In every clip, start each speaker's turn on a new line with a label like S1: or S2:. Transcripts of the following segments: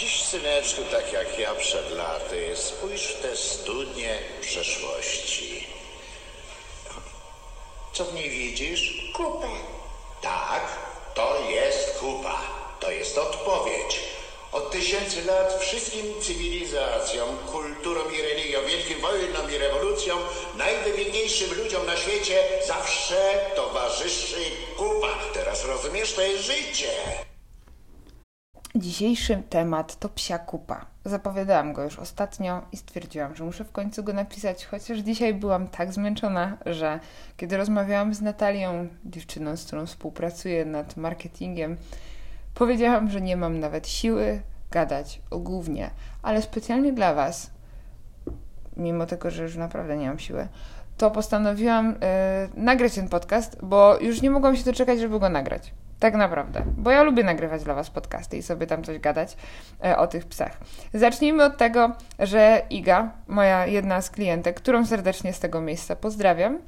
S1: Dziś, syneczku, tak jak ja przed laty, spójrz w te studnie przeszłości. Co w niej widzisz?
S2: Kupę.
S1: Tak, to jest kupa. To jest odpowiedź. Od tysięcy lat wszystkim cywilizacjom, kulturom i religiom, wielkim wojnom i rewolucjom, najwybitniejszym ludziom na świecie zawsze towarzyszy kupa. Teraz rozumiesz, to jest życie.
S3: Dzisiejszy temat to psia kupa. Zapowiadałam go już ostatnio i stwierdziłam, że muszę w końcu go napisać, chociaż dzisiaj byłam tak zmęczona, że kiedy rozmawiałam z Natalią, dziewczyną, z którą współpracuję nad marketingiem, powiedziałam, że nie mam nawet siły gadać o głównie, ale specjalnie dla Was, mimo tego, że już naprawdę nie mam siły, to postanowiłam yy, nagrać ten podcast, bo już nie mogłam się doczekać, żeby go nagrać. Tak naprawdę, bo ja lubię nagrywać dla Was podcasty i sobie tam coś gadać e, o tych psach. Zacznijmy od tego, że Iga, moja jedna z klientek, którą serdecznie z tego miejsca pozdrawiam,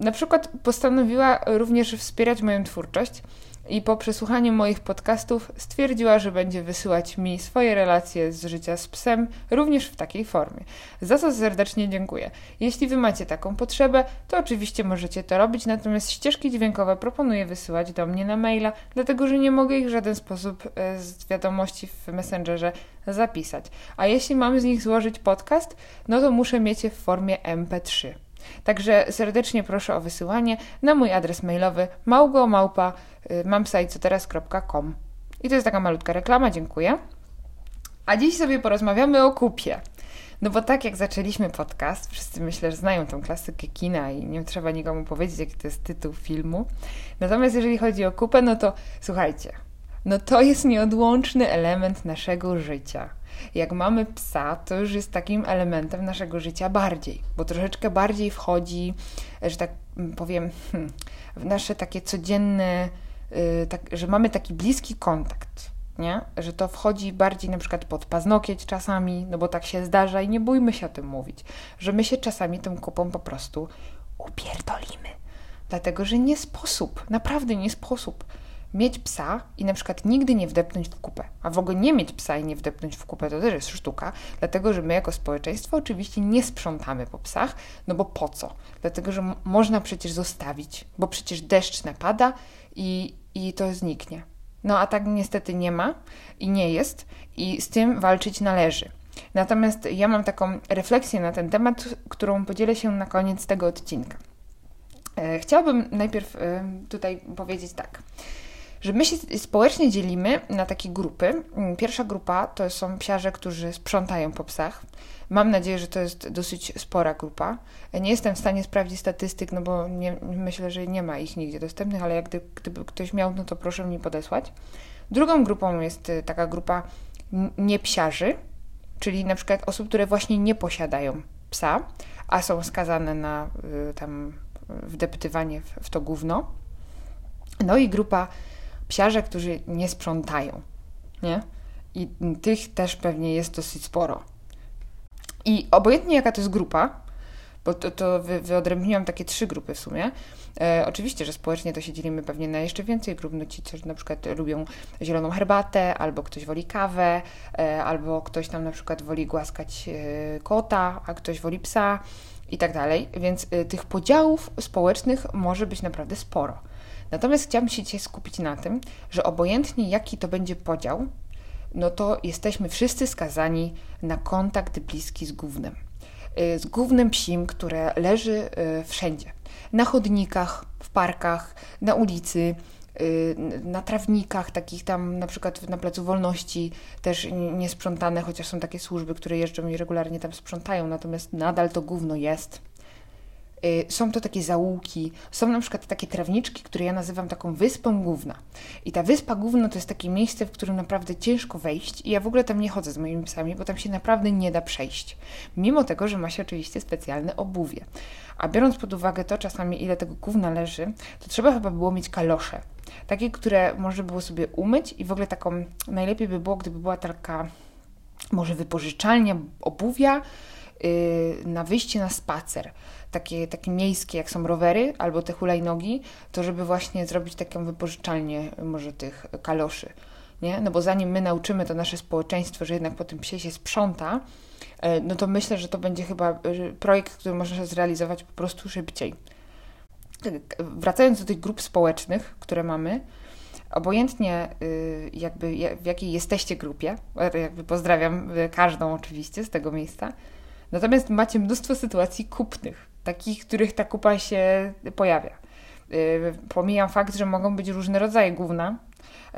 S3: na przykład postanowiła również wspierać moją twórczość i po przesłuchaniu moich podcastów stwierdziła, że będzie wysyłać mi swoje relacje z życia z psem również w takiej formie. Za co serdecznie dziękuję. Jeśli Wy macie taką potrzebę, to oczywiście możecie to robić, natomiast ścieżki dźwiękowe proponuję wysyłać do mnie na maila, dlatego że nie mogę ich w żaden sposób e, z wiadomości w Messengerze zapisać. A jeśli mam z nich złożyć podcast, no to muszę mieć je w formie MP3. Także serdecznie proszę o wysyłanie na mój adres mailowy małgomałpa mamsajcoteraz.com I to jest taka malutka reklama, dziękuję. A dziś sobie porozmawiamy o kupie. No bo tak jak zaczęliśmy podcast, wszyscy myślę, że znają tą klasykę kina i nie trzeba nikomu powiedzieć, jaki to jest tytuł filmu. Natomiast jeżeli chodzi o kupę, no to słuchajcie, no to jest nieodłączny element naszego życia. Jak mamy psa, to już jest takim elementem naszego życia bardziej, bo troszeczkę bardziej wchodzi, że tak powiem, hmm, w nasze takie codzienne, yy, tak, że mamy taki bliski kontakt. Nie? Że to wchodzi bardziej na przykład pod paznokieć czasami, no bo tak się zdarza i nie bójmy się o tym mówić, że my się czasami tą kupą po prostu upierdolimy. Dlatego, że nie sposób, naprawdę nie sposób mieć psa i na przykład nigdy nie wdepnąć w kupę. A w ogóle nie mieć psa i nie wdepnąć w kupę to też jest sztuka, dlatego że my jako społeczeństwo oczywiście nie sprzątamy po psach, no bo po co? Dlatego, że można przecież zostawić, bo przecież deszcz napada i, i to zniknie. No a tak niestety nie ma i nie jest i z tym walczyć należy. Natomiast ja mam taką refleksję na ten temat, którą podzielę się na koniec tego odcinka. E, chciałabym najpierw e, tutaj powiedzieć tak że my się społecznie dzielimy na takie grupy. Mm, pierwsza grupa to są psiarze, którzy sprzątają po psach. Mam nadzieję, że to jest dosyć spora grupa. Nie jestem w stanie sprawdzić statystyk, no bo nie, myślę, że nie ma ich nigdzie dostępnych, ale jak gdyby, gdyby ktoś miał, no to proszę mi podesłać. Drugą grupą jest y, taka grupa niepsiarzy, czyli na przykład osób, które właśnie nie posiadają psa, a są skazane na y, tam wdeptywanie w, w to gówno. No i grupa psiarze, którzy nie sprzątają, nie? I tych też pewnie jest dosyć sporo. I obojętnie jaka to jest grupa, bo to, to wy, wyodrębniłam takie trzy grupy w sumie. E, oczywiście, że społecznie to się dzielimy pewnie na jeszcze więcej grup. No ci, którzy na przykład lubią zieloną herbatę, albo ktoś woli kawę, e, albo ktoś tam na przykład woli głaskać e, kota, a ktoś woli psa i tak dalej. Więc e, tych podziałów społecznych może być naprawdę sporo. Natomiast chciałabym się dzisiaj skupić na tym, że obojętnie jaki to będzie podział, no to jesteśmy wszyscy skazani na kontakt bliski z gównem. Y, z gównem psim, które leży y, wszędzie. Na chodnikach, w parkach, na ulicy, y, na trawnikach, takich tam na przykład na Placu Wolności też niesprzątane, chociaż są takie służby, które jeżdżą i regularnie tam sprzątają, natomiast nadal to gówno jest. Y, są to takie zaułki, są na przykład takie trawniczki, które ja nazywam taką wyspą główna. I ta wyspa główna to jest takie miejsce, w którym naprawdę ciężko wejść i ja w ogóle tam nie chodzę z moimi psami, bo tam się naprawdę nie da przejść. Mimo tego, że ma się oczywiście specjalne obuwie. A biorąc pod uwagę to czasami, ile tego gówna leży, to trzeba chyba było mieć kalosze. Takie, które można było sobie umyć i w ogóle taką, najlepiej by było, gdyby była taka może wypożyczalnia obuwia, na wyjście na spacer takie, takie miejskie, jak są rowery albo te hulajnogi, to żeby właśnie zrobić taką wypożyczalnię może tych kaloszy. nie? No bo zanim my nauczymy to nasze społeczeństwo, że jednak po tym psie się sprząta, e, no to myślę, że to będzie chyba projekt, który można zrealizować po prostu szybciej. Wracając do tych grup społecznych, które mamy, obojętnie y, jakby w jakiej jesteście grupie, jakby pozdrawiam każdą oczywiście z tego miejsca, natomiast macie mnóstwo sytuacji kupnych, takich, w których ta kupa się pojawia. Y, pomijam fakt, że mogą być różne rodzaje główna,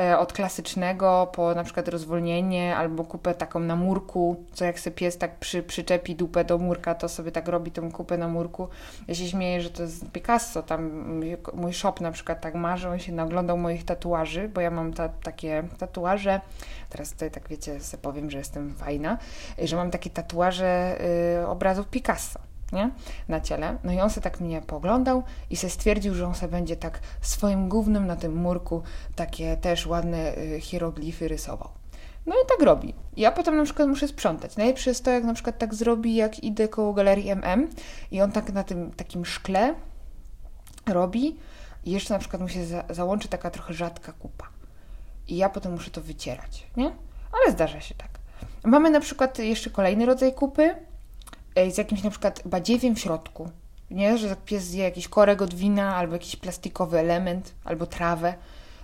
S3: E, od klasycznego po na przykład rozwolnienie albo kupę taką na murku, co jak sobie pies tak przy, przyczepi dupę do murka, to sobie tak robi tą kupę na murku. Ja się śmieję, że to jest Picasso, tam mój shop na przykład tak marzy, on się naglądał moich tatuaży, bo ja mam ta, takie tatuaże, teraz tutaj tak wiecie, sobie powiem, że jestem fajna, że mam takie tatuaże y, obrazów Picasso nie? na ciele. No i on sobie tak mnie poglądał i se stwierdził, że on sobie będzie tak swoim głównym na tym murku takie też ładne y, hieroglify rysował. No i tak robi. Ja potem na przykład muszę sprzątać. Najlepsze jest to, jak na przykład tak zrobi, jak idę koło galerii MM i on tak na tym takim szkle robi i jeszcze na przykład mu się za załączy taka trochę rzadka kupa. I ja potem muszę to wycierać, nie? Ale zdarza się tak. Mamy na przykład jeszcze kolejny rodzaj kupy, z jakimś na przykład badziewiem w środku. Nie, że pies zje jakiś korek od wina, albo jakiś plastikowy element, albo trawę.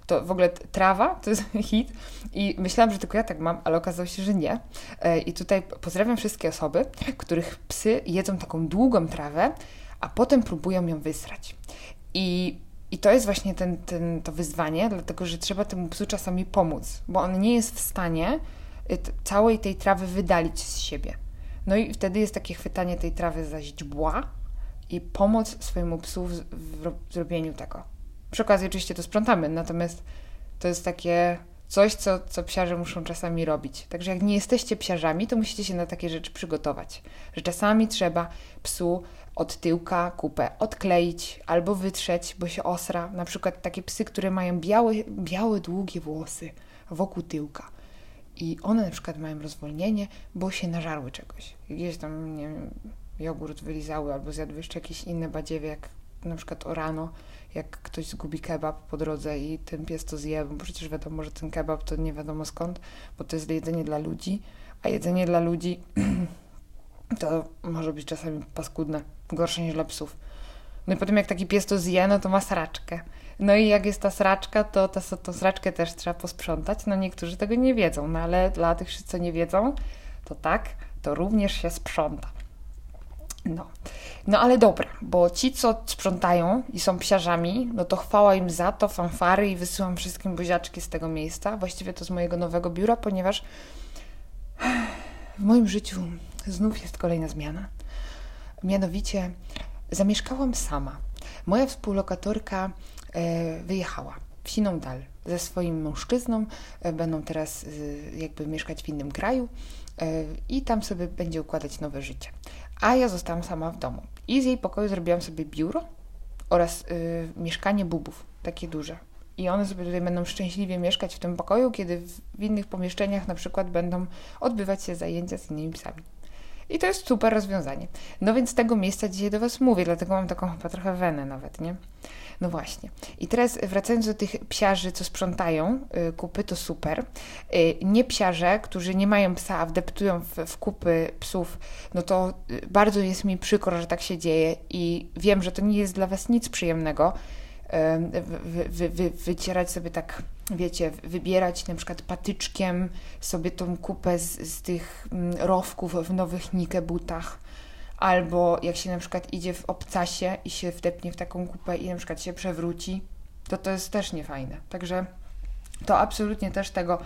S3: To w ogóle trawa to jest hit i myślałam, że tylko ja tak mam, ale okazało się, że nie. E, I tutaj pozdrawiam wszystkie osoby, których psy jedzą taką długą trawę, a potem próbują ją wysrać. I i to jest właśnie ten, ten, to wyzwanie, dlatego że trzeba temu psu czasami pomóc, bo on nie jest w stanie y, całej tej trawy wydalić z siebie. No i wtedy jest takie chwytanie tej trawy za źdźbła i pomoc swojemu psu w, w, zrobieniu tego. Przy okazji oczywiście to sprzątamy, natomiast to jest takie coś, co, co psiarze muszą czasami robić. Także jak nie jesteście psiarzami, to musicie się na takie rzeczy przygotować. Że czasami trzeba psu od tyłka kupę odkleić albo wytrzeć, bo się osra. Na przykład takie psy, które mają białe, białe długie włosy wokół tyłka i one na przykład mają rozwolnienie, bo się nażarły czegoś. Gdzieś tam, nie wiem, jogurt wylizały albo zjadły jeszcze jakieś inne badziewie, jak na przykład o rano, jak ktoś zgubi kebab po drodze i ten pies to zje, bo przecież wiadomo, że ten kebab to nie wiadomo skąd, bo to jest jedzenie dla ludzi, a jedzenie dla ludzi to może być czasami paskudne, gorsze niż dla psów. No i potem jak taki pies to zje, no to ma sraczkę. No i jak jest ta sraczka, to tą sraczkę też trzeba posprzątać. No niektórzy tego nie wiedzą, no ale dla tych, co nie wiedzą, to tak, to również się sprząta. No. no ale dobra, bo ci, co sprzątają i są psiarzami, no to chwała im za to, fanfary i wysyłam wszystkim buziaczki z tego miejsca, właściwie to z mojego nowego biura, ponieważ w moim życiu znów jest kolejna zmiana. Mianowicie zamieszkałam sama. Moja współlokatorka wyjechała w siną dal ze swoim mężczyzną. E, będą teraz e, jakby mieszkać w innym kraju i tam sobie będzie układać nowe życie. A ja zostałam sama w domu. I z jej pokoju zrobiłam sobie biuro oraz mieszkanie bubów, takie duże. I one sobie tutaj będą szczęśliwie mieszkać w tym pokoju, kiedy w innych pomieszczeniach na przykład będą odbywać się zajęcia z innymi psami. I to jest super rozwiązanie. No więc z tego miejsca dzisiaj do Was mówię, dlatego mam taką chyba trochę wenę nawet, nie? No właśnie. I teraz wracając do tych psiarzy, co sprzątają y, kupy, to super. Y, nie psiarze, którzy nie mają psa, a wdeptują w, w kupy psów, no to y, bardzo jest mi przykro, że tak się dzieje i wiem, że to nie jest dla Was nic przyjemnego. Wy, wy, wy, wycierać sobie tak, wiecie, wybierać na przykład patyczkiem sobie tą kupę z, z tych mm, rowków w nowych Nike butach albo jak się na przykład idzie w obcasie i się wdepnie w taką kupę i na przykład się przewróci, to to jest też niefajne. Także to absolutnie też tego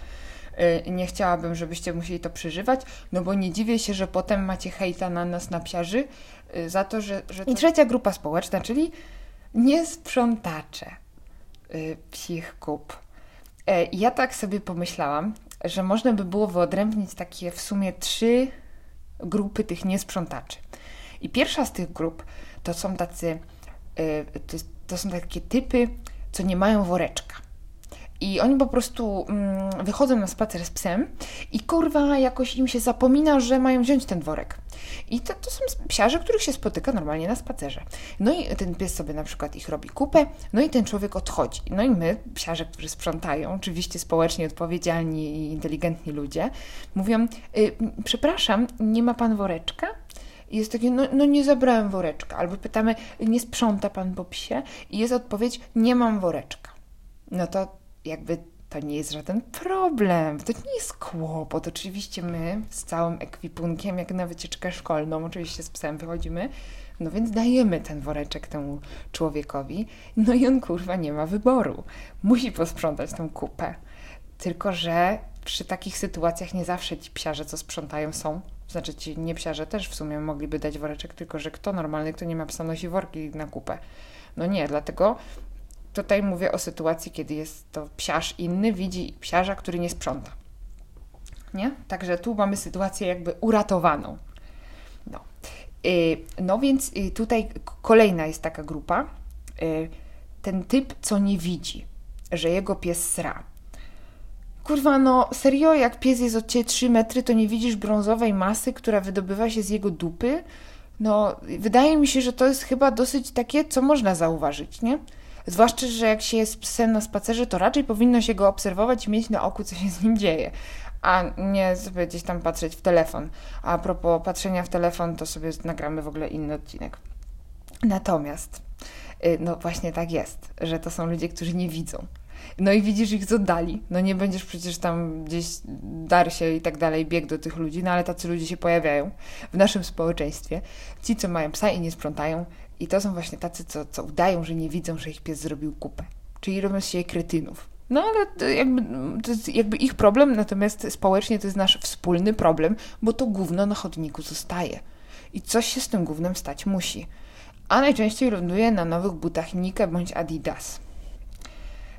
S3: y, nie chciałabym, żebyście musieli to przeżywać, no bo nie dziwię się, że potem macie hejta na nas, na psiarzy, y, za to, że... że to... I trzecia grupa społeczna, czyli niesprzątacze y, psich kup. Ja tak sobie pomyślałam, że można by było wyodrębnić takie w sumie trzy grupy tych niesprzątaczy. I pierwsza z tych grup to są tacy, y, to, są takie typy, co nie mają woreczka. I oni po prostu mm, wychodzą na spacer z psem i kurwa jakoś im się zapomina, że mają wziąć ten worek. I to, to są psiarze, których się spotyka normalnie na spacerze. No i ten pies sobie na przykład ich robi kupę, no i ten człowiek odchodzi. No i my, psiarze, którzy sprzątają, oczywiście społecznie odpowiedzialni i inteligentni ludzie, mówią, y, przepraszam, nie ma pan woreczka? Jest takie, no, no nie zabrałem woreczka. Albo pytamy, nie sprząta pan po psie? I jest odpowiedź, nie mam woreczka. No to jakby to nie jest żaden problem, to nie jest kłopot. Oczywiście my z całym ekwipunkiem, jak na wycieczkę szkolną, oczywiście z psem wychodzimy, no więc dajemy ten woreczek temu człowiekowi, no i on kurwa nie ma wyboru. Musi posprzątać tą kupę. Tylko, że przy takich sytuacjach nie zawsze ci psiarze, co sprzątają, są. Znaczy ci nie psiarze też w sumie mogliby dać woreczek, tylko że kto normalny, kto nie ma psa, nosi worki na kupę. No nie, dlatego Tutaj mówię o sytuacji, kiedy jest to psiarz inny, widzi psiarza, który nie sprząta. Nie? Także tu mamy sytuację jakby uratowaną. No, y, no więc y, tutaj kolejna jest taka grupa. Y, ten typ, co nie widzi, że jego pies sra. Kurwa, no serio, jak pies jest od ciebie 3 metry, to nie widzisz brązowej masy, która wydobywa się z jego dupy? No, wydaje mi się, że to jest chyba dosyć takie, co można zauważyć, nie? Zwłaszcza, że jak się jest psem na spacerze, to raczej powinno się go obserwować i mieć na oku, co się z nim dzieje, a nie sobie gdzieś tam patrzeć w telefon. A propos patrzenia w telefon, to sobie nagramy w ogóle inny odcinek. Natomiast, y, no właśnie tak jest, że to są ludzie, którzy nie widzą. No i widzisz ich z oddali. No nie będziesz przecież tam gdzieś dar się i tak dalej, bieg do tych ludzi, no ale tacy ludzie się pojawiają w naszym społeczeństwie. Ci, co mają psa i nie sprzątają, i to są właśnie tacy, co, co udają, że nie widzą, że ich pies zrobił kupę. Czyli robią siebie kretynów. No ale to jakby, to jest jakby ich problem, natomiast społecznie to jest nasz wspólny problem, bo to gówno na chodniku zostaje. I coś się z tym gównem stać musi. A najczęściej ląduje na nowych butach Nike bądź Adidas.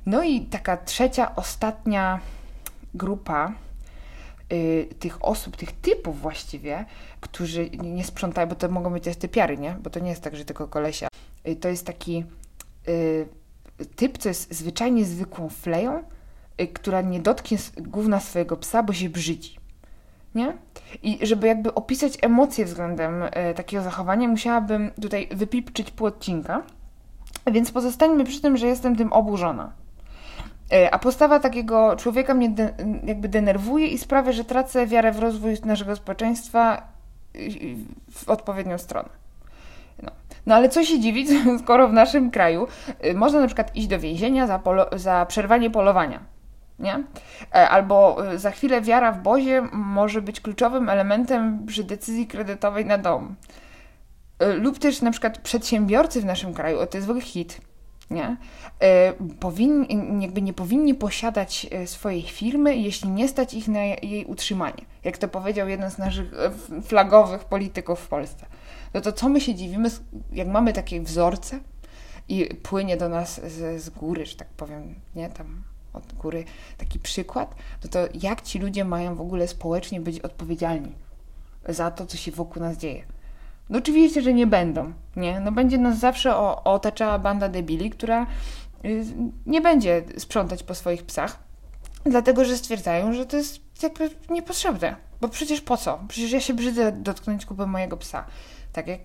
S3: No i taka trzecia, ostatnia grupa y, tych osób, tych typów właściwie, którzy nie sprzątają, bo to mogą być też typiary, nie? Bo to nie jest tak, że tylko kolesia. Y, to jest taki y, typ, co jest zwyczajnie zwykłą fleją, y, która nie dotknie główna swojego psa, bo się brzydzi. Nie? I żeby jakby opisać emocje względem y, takiego zachowania, musiałabym tutaj wypipczyć pół odcinka. Więc pozostańmy przy tym, że jestem tym oburzona. E, a postawa takiego człowieka mnie de, jakby denerwuje i sprawia, że tracę wiarę w rozwój naszego społeczeństwa w odpowiednią stronę. No. no ale co się dziwić, skoro w naszym kraju y, można na przykład iść do więzienia za, polo- za przerwanie polowania. Nie? E, albo y, za chwilę wiara w Bozie może być kluczowym elementem przy decyzji kredytowej na dom. Y, lub też na przykład przedsiębiorcy w naszym kraju, o to jest w ogóle hit, nie? E, powinni, jakby nie powinni posiadać e, swojej firmy, jeśli nie stać ich na jej utrzymanie. Jak to powiedział jeden z naszych e, flagowych polityków w Polsce. No to co my się dziwimy, jak mamy takie wzorce i płynie do nas z, z góry, że tak powiem, nie, tam od góry taki przykład, no to jak ci ludzie mają w ogóle społecznie być odpowiedzialni za to, co się wokół nas dzieje? No oczywiście, że nie będą, nie? No będzie nas zawsze otaczała banda debili, która y, nie będzie sprzątać po swoich psach, dlatego, że stwierdzają, że to jest jakby niepotrzebne. Bo przecież po co? Przecież ja się brzydzę dotknąć kupy mojego psa. Tak jak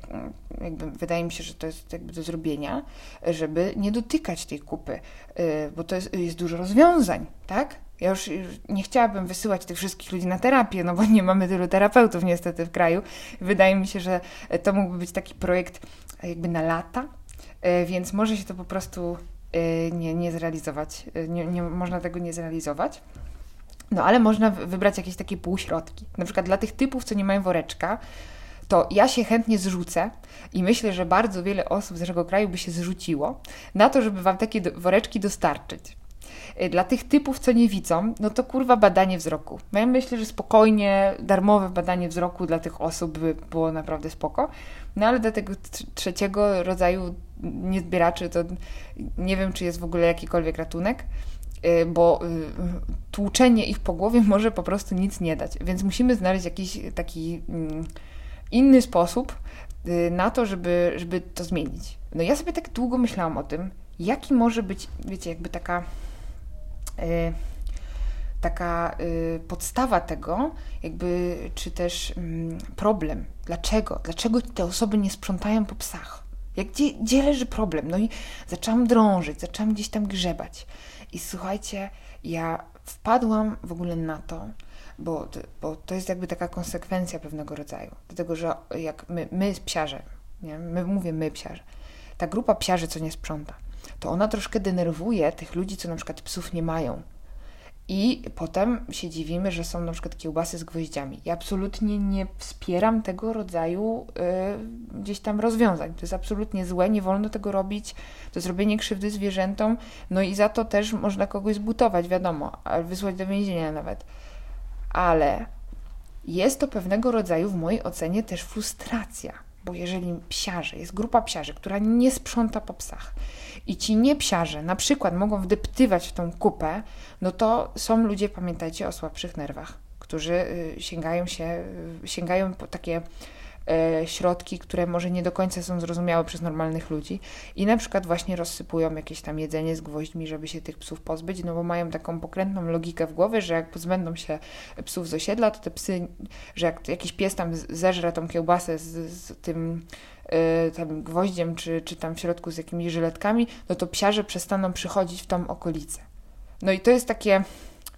S3: jakby wydaje mi się, że to jest jakby do zrobienia, żeby nie dotykać tej kupy, y, bo to jest, jest dużo rozwiązań, tak? Ja już, nie chciałabym wysyłać tych wszystkich ludzi na terapię, no bo nie mamy tylu terapeutów niestety w kraju. Wydaje mi się, że to mógłby być taki projekt jakby na lata, e, więc może się to po prostu e, nie, nie zrealizować. E, nie, nie, można tego nie zrealizować. No ale można wybrać jakieś takie półśrodki. Na przykład dla tych typów, co nie mają woreczka, to ja się chętnie zrzucę i myślę, że bardzo wiele osób z naszego kraju by się zrzuciło na to, żeby wam takie woreczki dostarczyć. Y, dla tych typów, co nie widzą, no to kurwa badanie wzroku. No ja myślę, że spokojnie, darmowe badanie wzroku dla tych osób by było naprawdę spoko. No ale dla tego trzeciego rodzaju niezbieraczy to nie wiem, czy jest w ogóle jakikolwiek ratunek y, bo y, tłuczenie ich po głowie może po prostu nic nie dać. Więc musimy znaleźć jakiś taki mm, inny sposób na to, żeby, żeby to zmienić. No ja sobie tak długo myślałam o tym, jaki może być, wiecie, jakby taka taka y, podstawa tego, jakby, czy też y, problem. Dlaczego? Dlaczego te osoby nie sprzątają po psach? Jak, gdzie, gdzie leży problem? No i zaczęłam drążyć, zaczęłam gdzieś tam grzebać. I słuchajcie, ja wpadłam w ogóle na to, bo, bo to jest jakby taka konsekwencja pewnego rodzaju. Dlatego, że jak my, my psiarze, nie? My, mówię my psiarze, ta grupa psiarzy, co nie sprząta, to ona troszkę denerwuje tych ludzi, co na przykład psów nie mają. I potem się dziwimy, że są na przykład kiełbasy z gwoździami. Ja absolutnie nie wspieram tego rodzaju y, gdzieś tam rozwiązań. To jest absolutnie złe, nie wolno tego robić. To jest robienie krzywdy zwierzętom. No i za to też można kogoś zbutować, wiadomo, wysłać do więzienia nawet. Ale jest to pewnego rodzaju, w mojej ocenie, też frustracja. Bo jeżeli psiarze, jest grupa psiarzy, która nie sprząta po psach, i ci niepsiarze na przykład mogą wdeptywać w tą kupę, no to są ludzie, pamiętajcie, o słabszych nerwach, którzy y, sięgają się, y, sięgają po takie środki, które może nie do końca są zrozumiałe przez normalnych ludzi i na przykład właśnie rozsypują jakieś tam jedzenie z gwoźdźmi, żeby się tych psów pozbyć, no bo mają taką pokrętną logikę w głowie, że jak pozbędą się psów z osiedla, to te psy, że jak jakiś pies tam zeżre tą kiełbasę z, z tym Y, tam gwoździem, czy, czy tam w środku z jakimiś żyletkami, no to psiarze przestaną przychodzić w tą okolicę. No i to jest takie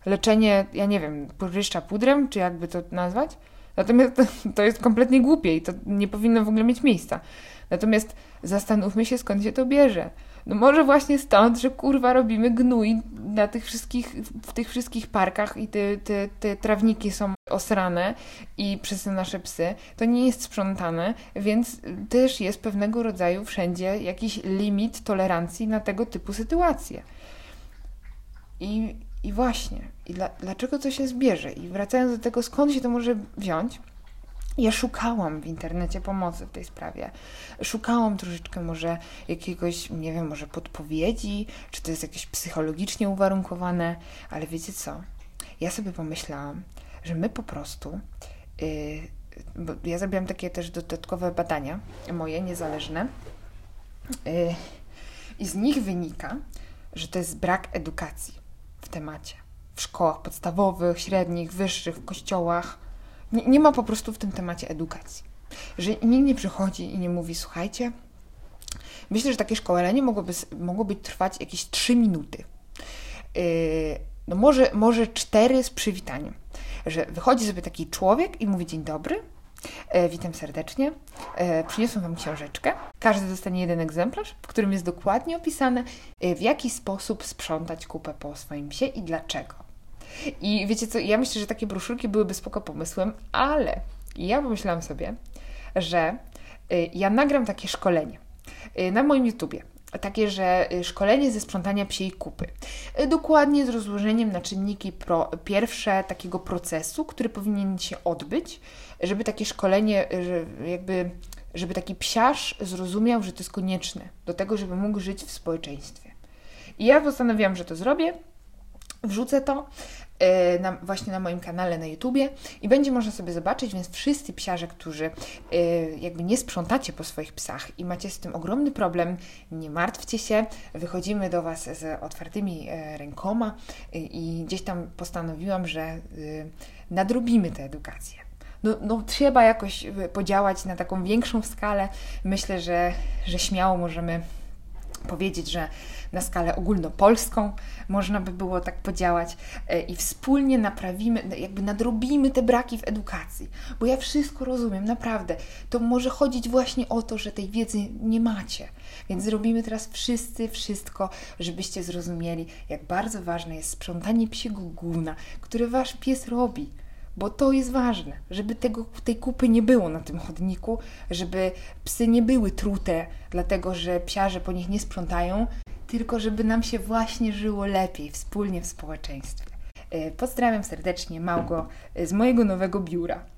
S3: leczenie, ja nie wiem, pryszcza pudrem, czy jakby to nazwać. Natomiast to, jest kompletnie głupie i to nie powinno w ogóle mieć miejsca. Natomiast zastanówmy się, skąd się to bierze. No może właśnie stąd, że kurwa robimy gnój na tych wszystkich, w tych wszystkich parkach i te, te, te trawniki są osrane i przez nasze psy. To nie jest sprzątane, więc też jest pewnego rodzaju wszędzie jakiś limit tolerancji na tego typu sytuacje. I, i właśnie, i dla, dlaczego to się zbierze? I wracając do tego, skąd się to może wziąć, ja szukałam w internecie pomocy w tej sprawie. Szukałam troszeczkę może jakiegoś, nie wiem, może podpowiedzi, czy to jest jakieś psychologicznie uwarunkowane, ale wiecie co? Ja sobie pomyślałam, że my po prostu, yy, bo ja zrobiłam takie też dodatkowe badania, moje niezależne, yy, i z nich wynika, że to jest brak edukacji w temacie. W szkołach podstawowych, średnich, wyższych, w kościołach nie, nie ma po prostu w tym temacie edukacji. Że nikt nie przychodzi i nie mówi, słuchajcie, myślę, że takie szkolenie mogłoby, mogłoby trwać jakieś 3 minuty. Yy, no może, może 4 z przywitaniem. Że wychodzi sobie taki człowiek i mówi dzień dobry, E, witam serdecznie. E, przyniosłem Wam książeczkę. Każdy dostanie jeden egzemplarz, w którym jest dokładnie opisane, e, w jaki sposób sprzątać kupę po swoim psie i dlaczego. I wiecie co, ja myślę, że takie broszurki byłyby spoko pomysłem, ale ja pomyślałam sobie, że y, ja nagram takie szkolenie y, na moim YouTubie. Takie, że szkolenie ze sprzątania psiej kupy. Dokładnie z rozłożeniem na czynniki pro, pierwsze takiego procesu, który powinien się odbyć, żeby takie szkolenie, jakby, żeby taki psiarz zrozumiał, że to jest konieczne do tego, żeby mógł żyć w społeczeństwie. I ja postanowiłam, że to zrobię, wrzucę to, E, na, właśnie na moim kanale na YouTubie i będzie można sobie zobaczyć, więc wszyscy psiarze, którzy e, jakby nie sprzątacie po swoich psach i macie z tym ogromny problem, nie martwcie się, wychodzimy do Was z otwartymi e, rękoma i gdzieś tam postanowiłam, że nadrobimy tę edukację. No, no, trzeba jakoś podziałać na taką większą skalę. Myślę, że, że śmiało możemy powiedzieć, że na skalę ogólnopolską można by było tak podziałać e, i wspólnie naprawimy, jakby nadrobimy te braki w edukacji. Bo ja wszystko rozumiem, naprawdę. To może chodzić właśnie o to, że tej wiedzy nie macie. Więc zrobimy teraz wszyscy wszystko, żebyście zrozumieli, jak bardzo ważne jest sprzątanie psiego gówna, które wasz pies robi bo to jest ważne, żeby tego, tej kupy nie było na tym chodniku, żeby psy nie były trute, dlatego że psiarze po nich nie sprzątają, tylko żeby nam się właśnie żyło lepiej wspólnie w społeczeństwie. E, pozdrawiam serdecznie Małgo z mojego nowego biura.